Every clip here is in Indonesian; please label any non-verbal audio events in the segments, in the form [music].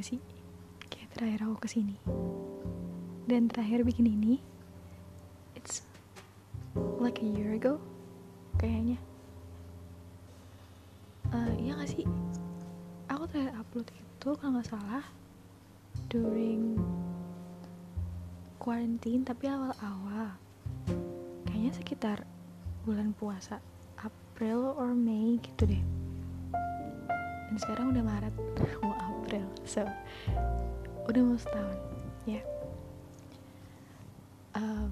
gak sih? Kayak terakhir aku ke sini. Dan terakhir bikin ini it's like a year ago kayaknya. Uh, iya gak sih? Aku terakhir upload itu kalau nggak salah during quarantine tapi awal-awal. Kayaknya sekitar bulan puasa April or May gitu deh dan sekarang udah Maret [laughs] mau April so udah mau setahun ya. Yeah. um,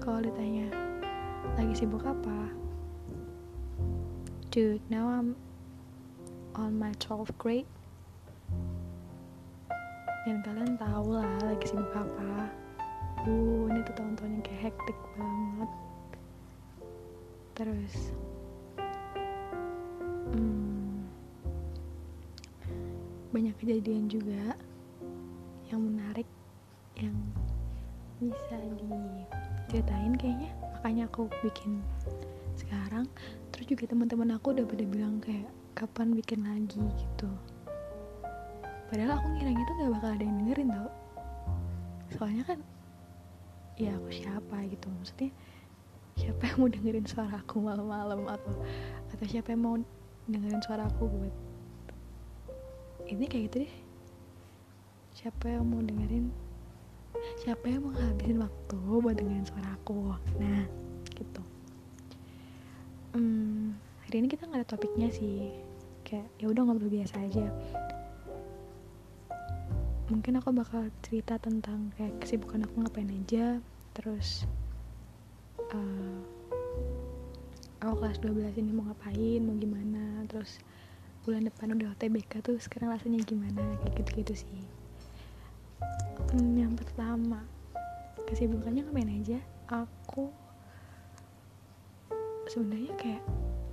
kalau ditanya lagi sibuk apa? Dude now I'm on my 12th grade. Dan kalian tahu lah lagi sibuk apa. Uh ini tuh tahun-tahun kayak hektik banget. Terus hmm, banyak kejadian juga yang menarik yang bisa diceritain kayaknya. Makanya aku bikin sekarang. Terus juga teman-teman aku udah pada bilang kayak kapan bikin lagi? gitu. Padahal aku ngira gitu gak bakal ada yang dengerin tau. Soalnya kan ya aku siapa gitu. Maksudnya siapa yang mau dengerin suara aku malam-malam? Atau atau siapa yang mau dengerin suara aku buat ini kayak gitu deh. Siapa yang mau dengerin? Siapa yang mau ngabisin waktu buat dengerin suara aku? Nah gitu. Hmm, hari ini kita nggak ada topiknya sih. Kayak ya udah ngobrol biasa aja. Mungkin aku bakal cerita tentang kayak kesibukan aku ngapain aja. Terus uh, aku kelas 12 ini mau ngapain mau gimana. Terus bulan depan udah UTBK tuh sekarang rasanya gimana? Kayak gitu-gitu sih. Hmm, yang pertama kesibukannya ngapain aja? Aku sebenarnya kayak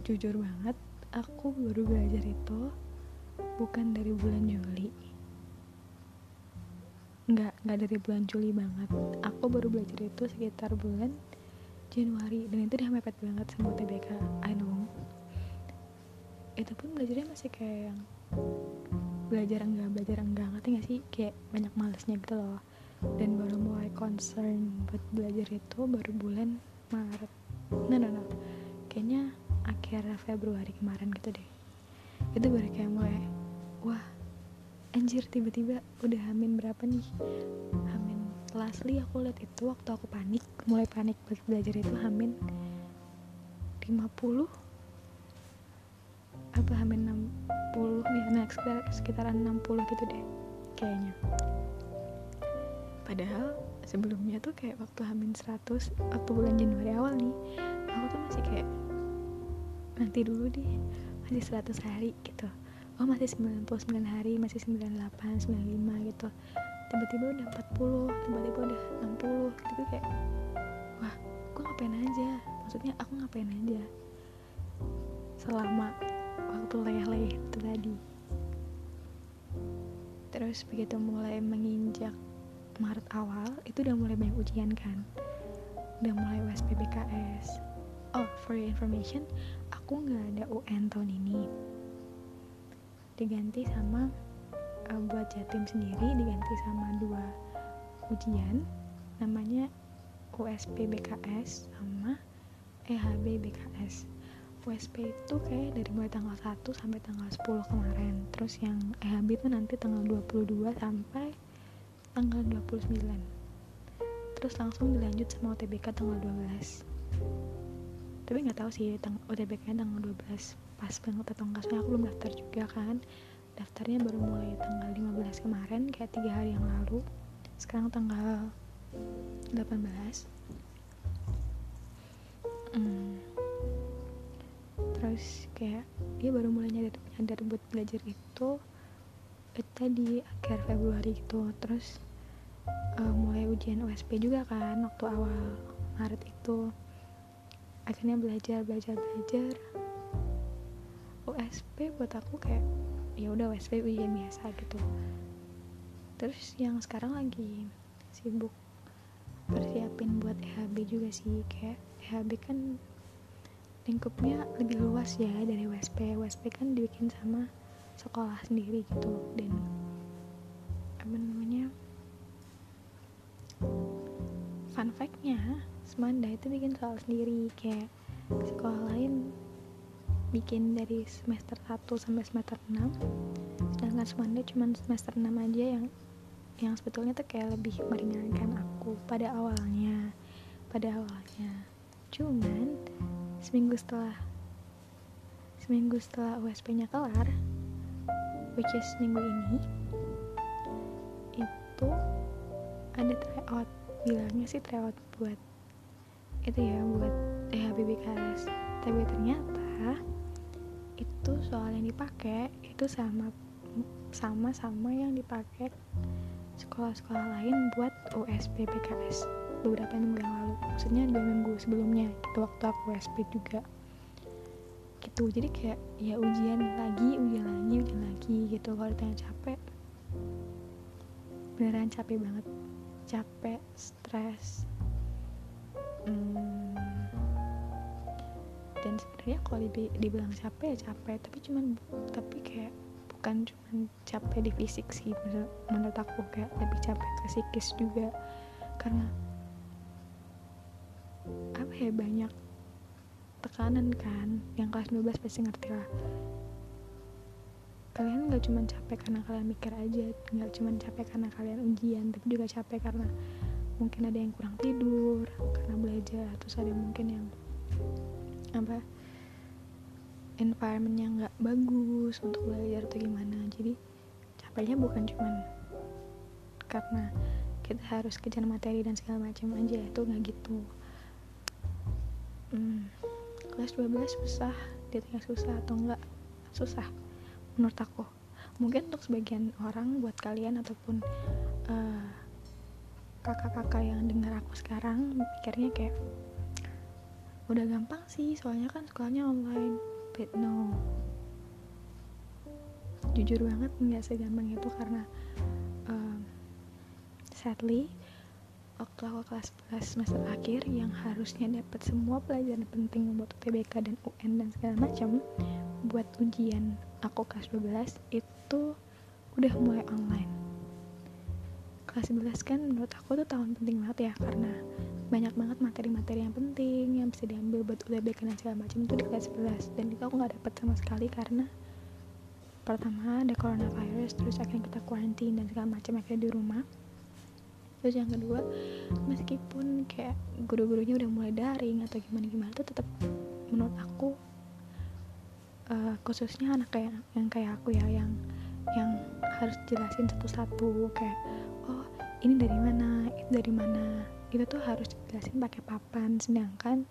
jujur banget aku baru belajar itu bukan dari bulan Juli. Nggak nggak dari bulan Juli banget. Aku baru belajar itu sekitar bulan Januari dan itu udah mepet banget sama UTBK I know itu pun belajarnya masih kayak yang belajar enggak belajar enggak ngerti gak sih? Kayak banyak malesnya gitu loh. Dan baru mulai concern buat belajar itu baru bulan Maret. Nah nah nah kayaknya akhir Februari kemarin gitu deh. Itu baru kayak mulai wah anjir tiba-tiba udah hamin berapa nih? Hamin lastly aku lihat itu waktu aku panik mulai panik buat belajar itu hamin 50 apa hamin 60 nih nah sekitar, sekitaran 60 gitu deh kayaknya. Padahal sebelumnya tuh kayak waktu hamin 100 waktu bulan Januari awal nih aku tuh masih kayak nanti dulu deh masih 100 hari gitu. Oh masih 99 hari masih 98 95 gitu. Tiba-tiba udah 40 tiba-tiba udah 60 gitu kayak wah gue ngapain aja? Maksudnya aku ngapain aja? Selama waktu leleh itu tadi. Terus begitu mulai menginjak Maret awal itu udah mulai banyak ujian kan? Udah mulai USPBKS oh for your information aku nggak ada UN tahun ini. Diganti sama uh, buat jatim sendiri diganti sama dua ujian. Namanya USP BKS sama EHB BKS USP itu kayak dari mulai tanggal 1 sampai tanggal 10 kemarin. Terus yang EHB itu nanti tanggal 22 sampai tanggal 29 terus langsung dilanjut sama UTBK tanggal 12 tapi nggak tahu sih UTBK tanggal 12 pas banget atau enggak. Soalnya aku belum daftar juga kan. Daftarnya baru mulai tanggal 15 kemarin kayak tiga hari yang lalu. Sekarang tanggal 18 hmm. Terus kayak dia baru mulai nyadar, nyadar buat belajar itu itu tadi akhir Februari gitu. Terus uh, mulai ujian USP juga kan waktu awal Maret itu. Akhirnya belajar belajar belajar. USP buat aku kayak ya udah USP ujian biasa gitu. Terus yang sekarang lagi sibuk persiapin buat EHB juga sih. Kayak EHB kan lingkupnya lebih luas ya dari USP USP kan dibikin sama sekolah sendiri gitu. Dan apa namanya fun factnya Semanda itu bikin soal sendiri. Kayak sekolah lain bikin dari semester 1 sampai semester 6 sedangkan Semanda cuma semester 6 aja yang yang sebetulnya tuh kayak lebih meringankan aku pada awalnya. Pada awalnya. Cuman seminggu setelah seminggu setelah USP nya kelar which is minggu ini itu ada tryout. Bilangnya sih tryout buat itu ya buat EHBBKS tapi ternyata itu soal yang dipakai itu sama sama sama yang dipakai sekolah-sekolah lain buat USP BKS beberapa minggu yang lalu. Maksudnya dua minggu sebelumnya itu waktu aku USP juga. Gitu jadi kayak ya ujian lagi ujian lagi ujian lagi gitu. Kalau ditanya capek beneran capek banget. Capek stres. Hmm, dan sebenarnya kalau dibilang capek ya capek. Tapi cuman tapi kayak bukan cuma capek di fisik sih. Menurut aku kayak lebih capek ke psikis juga. Karena apa ya banyak tekanan kan. Yang kelas 12 pasti ngerti lah. Kalian gak cuma capek karena kalian mikir aja gak cuma capek karena kalian ujian tapi juga capek karena mungkin ada yang kurang tidur karena belajar terus ada mungkin yang apa environmentnya nggak bagus untuk belajar atau gimana. Jadi capeknya bukan cuman karena kita harus kejar materi dan segala macam aja itu nggak gitu hmm, kelas 12 susah ditanya susah atau enggak? Susah menurut aku. Mungkin untuk sebagian orang buat kalian ataupun kakak kakak-kakak yang dengar aku sekarang mikirnya kayak udah gampang sih soalnya kan sekolahnya online. But no. Jujur banget nggak segampang itu karena um, sadly waktu aku kelas 11 semester akhir yang harusnya dapat semua pelajaran penting buat UTBK dan UN dan segala macam buat ujian aku kelas 12 itu udah mulai online. Kelas 11 kan menurut aku tuh tahun penting banget ya karena banyak banget materi-materi yang penting yang bisa diambil buat UTBK dan segala macam itu di kelas 11 dan itu aku nggak dapet sama sekali karena pertama ada coronavirus terus akhirnya kita quarantine dan segala macam akhirnya di rumah terus yang kedua meskipun kayak guru-gurunya udah mulai daring atau gimana-gimana tuh tetap menurut aku uh, khususnya anak kayak yang kayak aku ya yang yang harus jelasin satu-satu kayak oh ini dari mana itu dari mana. Itu tuh harus dijelasin pakai papan. Sedangkan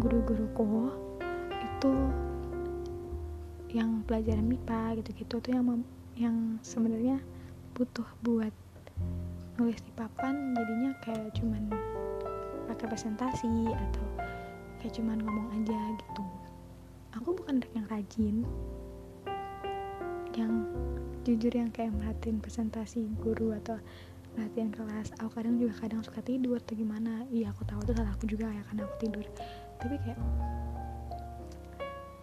guru-guruku itu yang pelajaran MIPA gitu-gitu tuh yang yang sebenarnya butuh buat nulis di papan jadinya kayak cuman pakai presentasi atau kayak cuman ngomong aja gitu. Aku bukan anak yang rajin. Yang jujur yang kayak merhatiin presentasi guru atau latihan kelas aku kadang juga kadang suka tidur atau gimana. Iya aku tahu itu salah aku juga ya karena aku tidur. Tapi kayak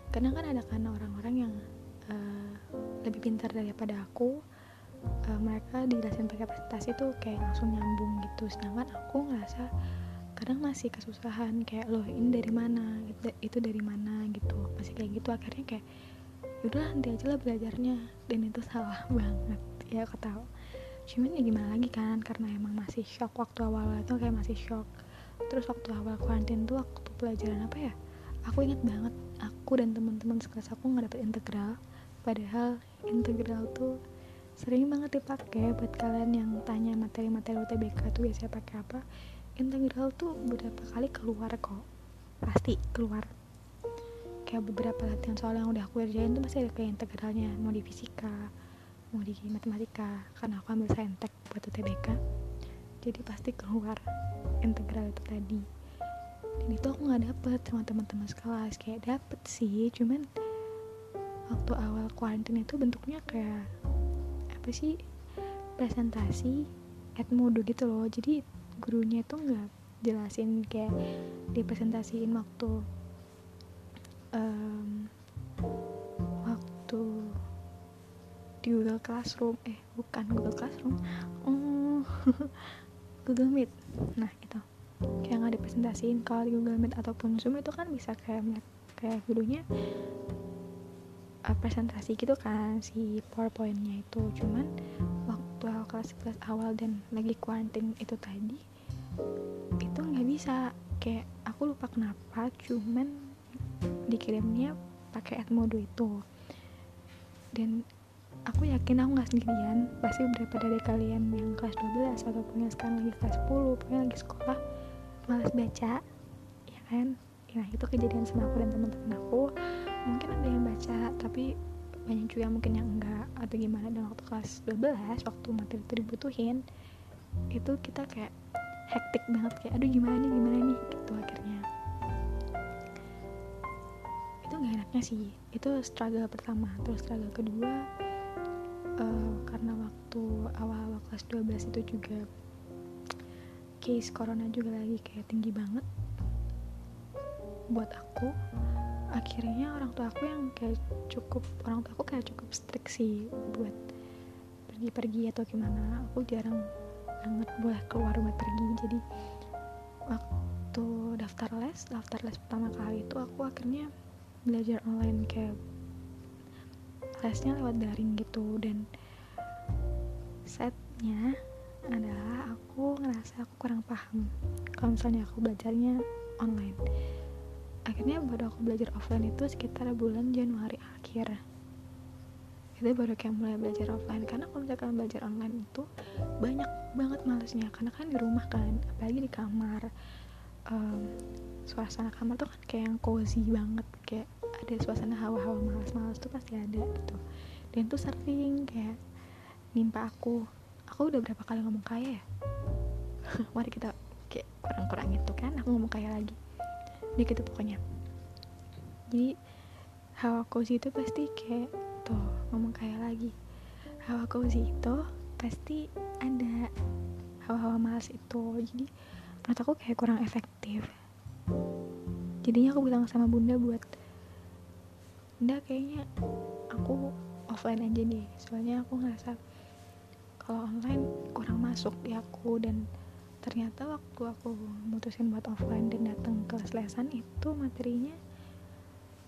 kadang kan ada kan orang-orang yang uh, lebih pintar daripada aku uh, mereka dijelasin pakai presentasi tuh kayak langsung nyambung gitu. Sedangkan aku ngerasa kadang masih kesusahan kayak loh ini dari mana? Itu, itu dari mana? Gitu. Masih kayak gitu akhirnya kayak yaudah nanti aja lah belajarnya. Dan itu salah banget ya aku. Tahu cuman ya gimana lagi kan karena emang masih shock waktu awal itu kayak masih shock. Terus waktu awal karantin tuh waktu pelajaran apa ya aku inget banget aku dan teman-teman sekelas aku nggak dapet integral. Padahal integral tuh sering banget dipakai buat kalian yang tanya materi-materi UTBK tuh biasanya pakai apa. Integral tuh beberapa kali keluar kok. Pasti keluar. Kayak beberapa latihan soal yang udah aku kerjain tuh masih ada kayak integralnya. Mau di fisika mau di matematika. Karena aku ambil saintek buat UTBK jadi pasti keluar integral itu tadi. Dan itu aku nggak dapet sama teman-teman sekelas. Kayak dapet sih cuman waktu awal kuarantin itu bentuknya kayak apa sih presentasi edmodo gitu loh. Jadi gurunya itu nggak jelasin kayak dipresentasiin waktu um, waktu di Google Classroom. Eh bukan Google Classroom. Oh [laughs] Google Meet. Nah itu. Kayak nggak dipresentasiin kalau di Google Meet ataupun Zoom itu kan bisa kayak kayak videonya uh, presentasi gitu kan si powerpointnya itu. Cuman waktu awal kelas 11 awal dan lagi quarantine itu tadi itu nggak bisa. Kayak aku lupa kenapa cuman dikirimnya pakai mode itu. Dan aku yakin aku nggak sendirian. Pasti beberapa dari kalian yang kelas 12 ataupun yang sekarang lagi kelas 10 pokoknya lagi sekolah malas baca ya kan? Nah itu kejadian sama aku dan teman-teman aku mungkin ada yang baca tapi banyak juga mungkin yang enggak atau gimana. Dan waktu kelas 12 waktu materi itu dibutuhin itu kita kayak hektik banget kayak aduh gimana nih gimana nih? Gitu akhirnya. Itu nggak enaknya sih. Itu struggle pertama. Terus struggle kedua uh, karena waktu awal-awal kelas 12 itu juga case corona juga lagi kayak tinggi banget buat aku akhirnya orang tua aku yang kayak cukup orang tua aku kayak cukup strict sih buat pergi-pergi atau gimana. Aku jarang banget boleh keluar buat pergi. Jadi waktu daftar les daftar les pertama kali itu aku akhirnya belajar online kayak lesnya lewat daring gitu. Dan setnya adalah aku ngerasa aku kurang paham kalau misalnya aku belajarnya online akhirnya baru aku belajar offline itu sekitar bulan Januari akhir. Itu baru kayak mulai belajar offline. Karena kalau misalkan belajar online itu banyak banget malesnya. Karena kan di rumah kan apalagi di kamar um, suasana kamar tuh kan kayak yang cozy banget. Kayak ada suasana hawa-hawa malas-malas tuh pasti ada gitu. Dan tuh sering kayak nimpa aku. Aku udah berapa kali ngomong kaya ya? [laughs] Mari kita kayak kurang-kurang itu kan aku ngomong kaya lagi ini gitu pokoknya. Jadi hawa cozy itu pasti kayak tuh ngomong kayak lagi. Hawa cozy itu pasti ada hawa-hawa malas itu. Jadi menurut aku kayak kurang efektif. Jadinya aku bilang sama bunda buat bunda kayaknya aku offline aja deh soalnya aku ngerasa kalau online kurang masuk di aku dan ternyata waktu aku mutusin buat offline dan datang ke lesan itu materinya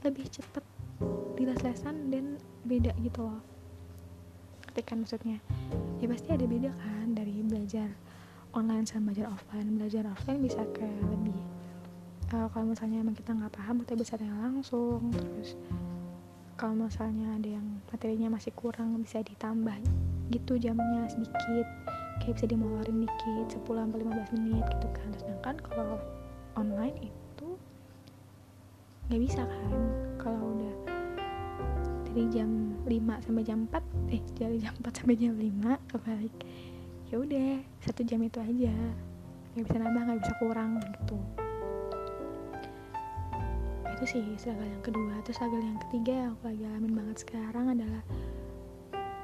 lebih cepet di lesan dan beda gitu loh. Ketika maksudnya ya pasti ada beda kan dari belajar online sama belajar offline. Belajar offline bisa kayak lebih uh, kalau misalnya emang kita nggak paham kita bisa tanya langsung. Terus kalau misalnya ada yang materinya masih kurang bisa ditambah gitu jamnya sedikit kayak bisa dimolorin dikit 10 sampai 15 menit gitu kan. Sedangkan kalau online itu nggak bisa kan. Kalau udah dari jam 5 sampai jam 4 eh dari jam 4 sampai jam 5 kebalik. Ya udah satu jam itu aja. Nggak bisa nambah nggak bisa kurang gitu. Itu sih struggle yang kedua. Terus struggle yang ketiga yang aku lagi alamin banget sekarang adalah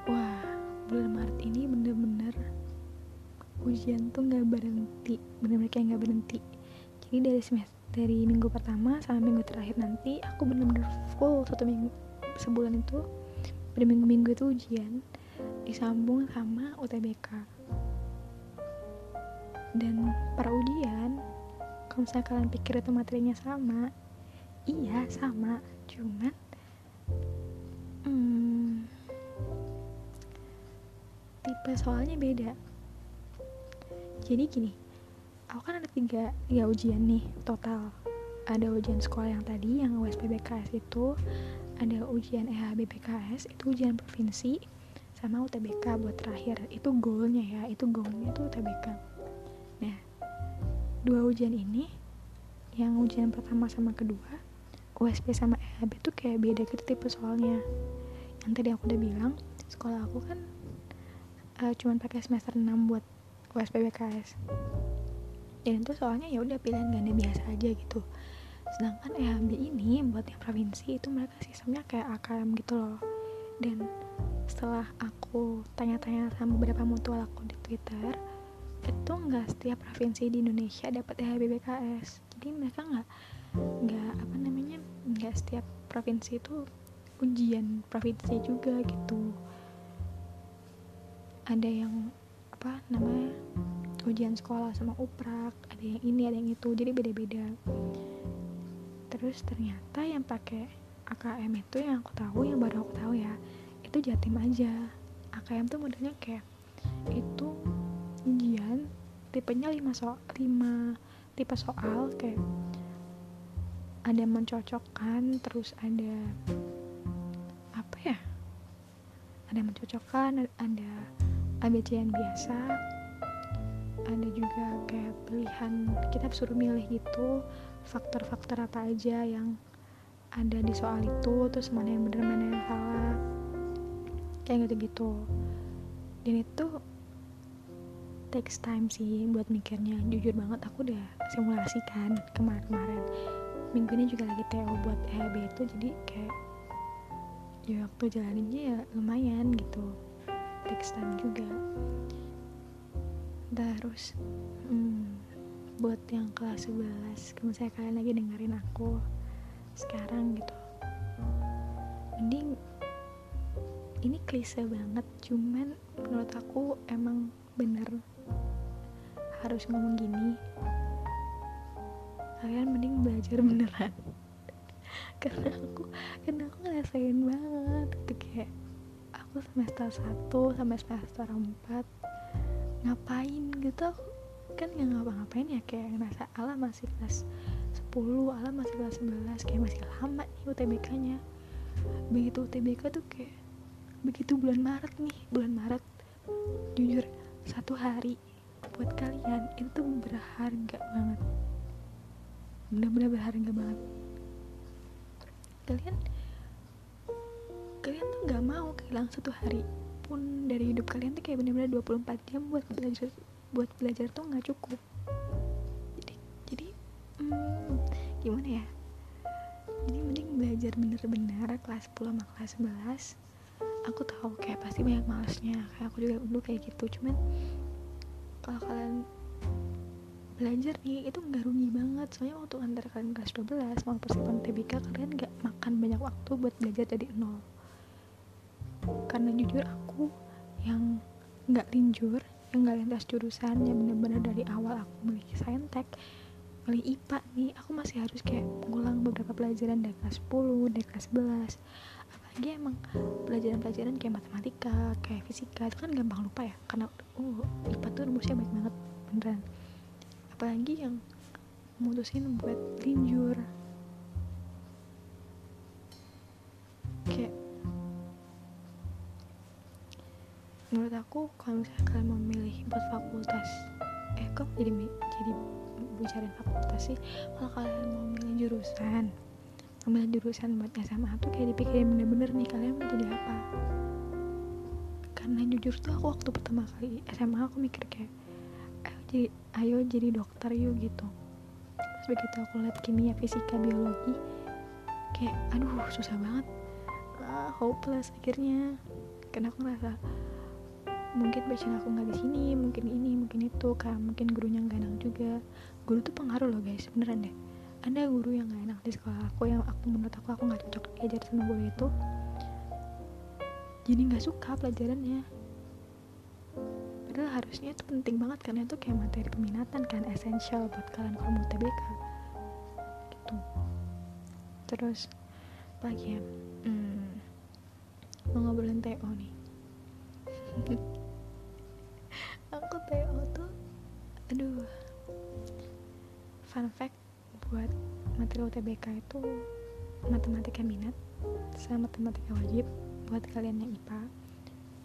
wah bulan Maret ini bener-bener ujian tuh nggak berhenti bener-bener kayak nggak berhenti. Jadi dari semester dari minggu pertama sampai minggu terakhir nanti aku bener-bener full satu minggu sebulan itu berminggu-minggu itu ujian disambung sama UTBK dan para ujian kalau misalnya kalian pikir itu materinya sama iya sama. Cuman hmm, tipe soalnya beda jadi gini aku kan ada tiga, tiga ujian nih total. Ada ujian sekolah yang tadi yang USPBKS itu ada ujian EHBPKS itu ujian provinsi sama UTBK buat terakhir. Itu goalnya ya itu goalnya itu UTBK nah dua ujian ini yang ujian pertama sama kedua USP sama EHB tuh kayak beda gitu tipe soalnya. Yang tadi aku udah bilang sekolah aku kan uh, cuman pakai semester 6 buat USPBKS dan itu soalnya ya udah pilihan ganda biasa aja gitu. Sedangkan EHB ini buat yang provinsi itu mereka sistemnya kayak AKM gitu loh. Dan setelah aku tanya-tanya sama beberapa mutual aku di Twitter itu nggak setiap provinsi di Indonesia dapat EHB BKS jadi mereka nggak nggak apa namanya nggak setiap provinsi itu ujian provinsi juga gitu. Ada yang apa namanya ujian sekolah sama uprak ada yang ini ada yang itu jadi beda-beda. Terus ternyata yang pakai AKM itu yang aku tahu yang baru aku tahu ya itu jatim aja. AKM tuh modelnya kayak itu ujian tipenya 5 soal 5 tipe soal kayak ada mencocokkan terus ada apa ya ada mencocokkan ada ABCN biasa. Ada juga kayak pilihan kita suruh milih gitu faktor-faktor apa aja yang ada di soal itu terus mana yang benar mana yang salah. Kayak gitu-gitu. Dan itu takes time sih buat mikirnya. Jujur banget aku udah simulasi kan kemarin-kemarin minggu ini juga lagi TO buat EHB itu jadi kayak ya waktu jalaninnya ya lumayan gitu takes juga. Terus hmm, buat yang kelas 11 kalau misalnya kalian lagi dengerin aku sekarang gitu mending ini klise banget cuman menurut aku emang bener harus ngomong gini. Kalian mending belajar beneran. [laughs] Karena aku karena aku ngerasain banget itu kayak aku semester 1 sampai semester 4 ngapain gitu? Kan nggak ngapa-ngapain ya kayak ngerasa ala masih kelas 10 ala masih kelas 11 kayak masih lama nih UTBK nya begitu UTBK tuh kayak begitu bulan Maret nih bulan Maret jujur satu hari buat kalian itu berharga banget. Bener-bener berharga banget. Kalian kalian tuh nggak mau kehilangan satu hari pun dari hidup kalian tuh kayak bener-bener 24 jam buat belajar buat belajar tuh nggak cukup. Jadi jadi hmm, gimana ya? Jadi mending belajar bener-bener kelas 10 sama kelas 11 aku tahu kayak pasti banyak malesnya kayak aku juga dulu kayak gitu. Cuman kalau kalian belajar nih itu nggak rugi banget. Soalnya waktu antara kalian kelas 12 mau persiapan TBK kalian nggak makan banyak waktu buat belajar dari nol karena jujur aku yang nggak linjur yang nggak lintas jurusan yang bener-bener dari awal aku milih saintek milih IPA nih aku masih harus kayak ngulang beberapa pelajaran dari kelas 10 dari kelas 11 apalagi emang pelajaran-pelajaran kayak matematika kayak fisika itu kan gampang lupa ya karena oh IPA tuh rumusnya baik banget beneran. Apalagi yang mutusin buat linjur menurut aku kalau misalnya kalian memilih buat fakultas eh kok jadi jadi bicarain fakultas sih? Kalau kalian mau milih jurusan memilih jurusan buat SMA tuh kayak dipikirin bener-bener nih kalian mau jadi apa? Karena jujur tuh aku waktu pertama kali SMA aku mikir kayak ayo jadi ayo jadi dokter yuk gitu. Terus begitu aku lihat kimia fisika biologi kayak aduh susah banget. Ah, hopeless akhirnya. Karena aku ngerasa mungkin passion aku nggak di sini mungkin ini mungkin itu kan mungkin gurunya nggak enak juga. Guru tuh pengaruh loh guys beneran deh. Ada guru yang nggak enak di sekolah aku yang aku menurut aku aku nggak cocok diajar sama guru itu. Jadi nggak suka pelajarannya. Padahal harusnya itu penting banget karena itu kayak materi peminatan kan esensial buat kalian kalau mau TBK gitu. Terus lagi ya. Hmm, mau ngobrolin TO nih [laughs] aku TO tuh aduh. Fun fact buat materi UTBK itu matematika minat sama matematika wajib buat kalian yang IPA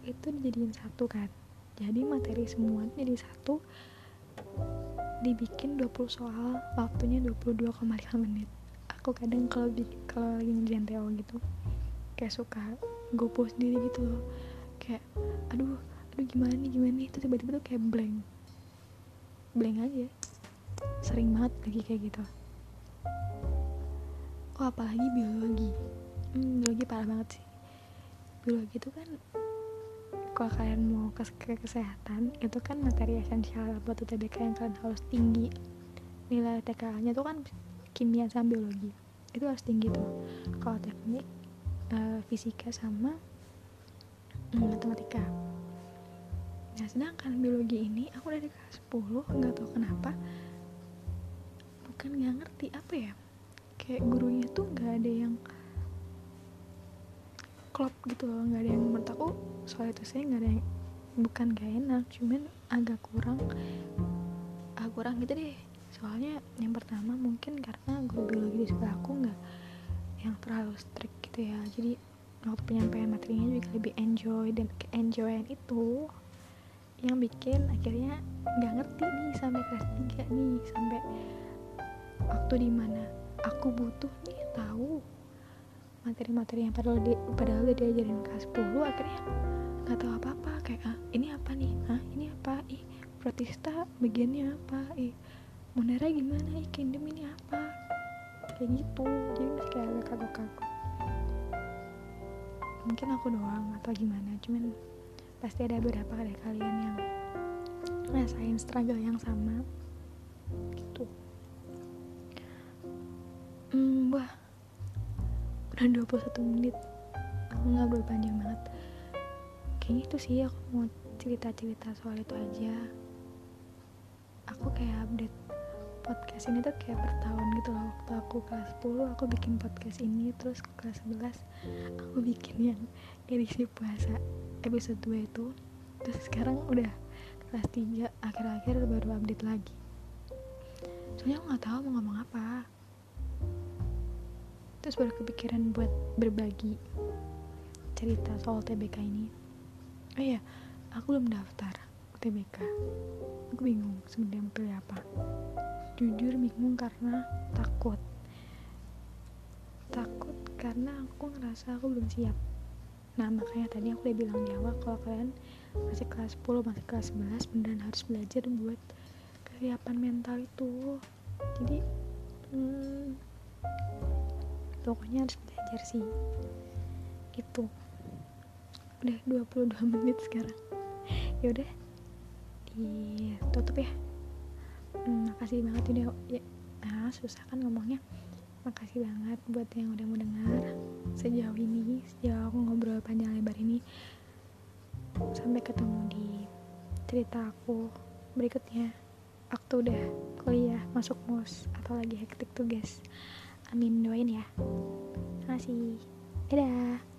itu dijadiin satu kan. Jadi materi semua jadi satu dibikin 20 soal waktunya 22,5 menit. Aku kadang kalau kalau lagi ngerjain TO gitu kayak suka gopo sendiri gitu loh. Kayak aduh aduh gimana nih gimana nih itu tiba-tiba tuh kayak blank. Blank aja. Sering banget lagi kayak gitu. Oh apalagi biologi. Hmm, biologi parah banget sih. Biologi itu kan kalau kalian mau ke, ke kesehatan itu kan materi esensial buat UTBK yang kalian harus tinggi. Nilai TKA nya tuh kan kimia sama biologi. Itu harus tinggi tuh. Kalau teknik uh, fisika sama hmm, matematika sedangkan biologi ini aku dari kelas 10 nggak tahu kenapa. Bukan nggak ngerti apa ya? Kayak gurunya tuh nggak ada yang klop gitu loh nggak ada yang menurut aku soal itu saya nggak ada yang bukan gak enak cuman agak kurang agak kurang gitu deh. Soalnya yang pertama mungkin karena guru biologi di sekolah aku nggak yang terlalu strict gitu ya. Jadi waktu penyampaian materinya juga lebih enjoy dan enjoyan itu yang bikin akhirnya nggak ngerti nih sampai kelas 3 nih sampai waktu di mana aku butuh nih tahu materi-materi yang padahal di, padahal udah diajarin kelas 10 akhirnya nggak tahu apa-apa. Kayak ah ini apa nih? Ah ini apa? Ih protista bagiannya apa? Ih monera gimana? Ih kingdom ini apa? Kayak gitu. Jadi masih kayak agak kagok-kagok. Mungkin aku doang atau gimana cuman pasti ada beberapa dari kalian yang ngerasain struggle yang sama gitu. Hmm, wah udah 21 menit. Aku ngobrol panjang banget. Kayaknya itu sih aku mau cerita-cerita soal itu aja. Aku kayak update podcast ini tuh kayak per tahun gitu loh. Waktu aku kelas 10 aku bikin podcast ini. Terus kelas 11 aku bikin yang edisi puasa episode 2 itu terus sekarang udah kelas 3 akhir-akhir baru update lagi. Soalnya aku nggak tahu mau ngomong apa. Terus baru kepikiran buat berbagi cerita soal TBK ini. Oh iya aku belum daftar TBK aku bingung sebenarnya mau pilih apa. Jujur bingung karena takut. Takut karena aku ngerasa aku belum siap nah makanya tadi aku udah bilang di awal kalau kalian masih kelas 10 masih kelas 11 beneran harus belajar buat kesiapan mental itu. Jadi hmm, pokoknya harus belajar sih. Gitu. Udah 22 menit sekarang. Ya udah ditutup ya. Hmm, makasih banget udah ya nah, susah kan ngomongnya makasih banget buat yang udah mau dengar sejauh ini sejauh aku ngobrol panjang lebar ini. Sampai ketemu di cerita aku berikutnya. Waktu udah kuliah masuk mus atau lagi hektik tugas. Amin doain ya. Terima kasih dadah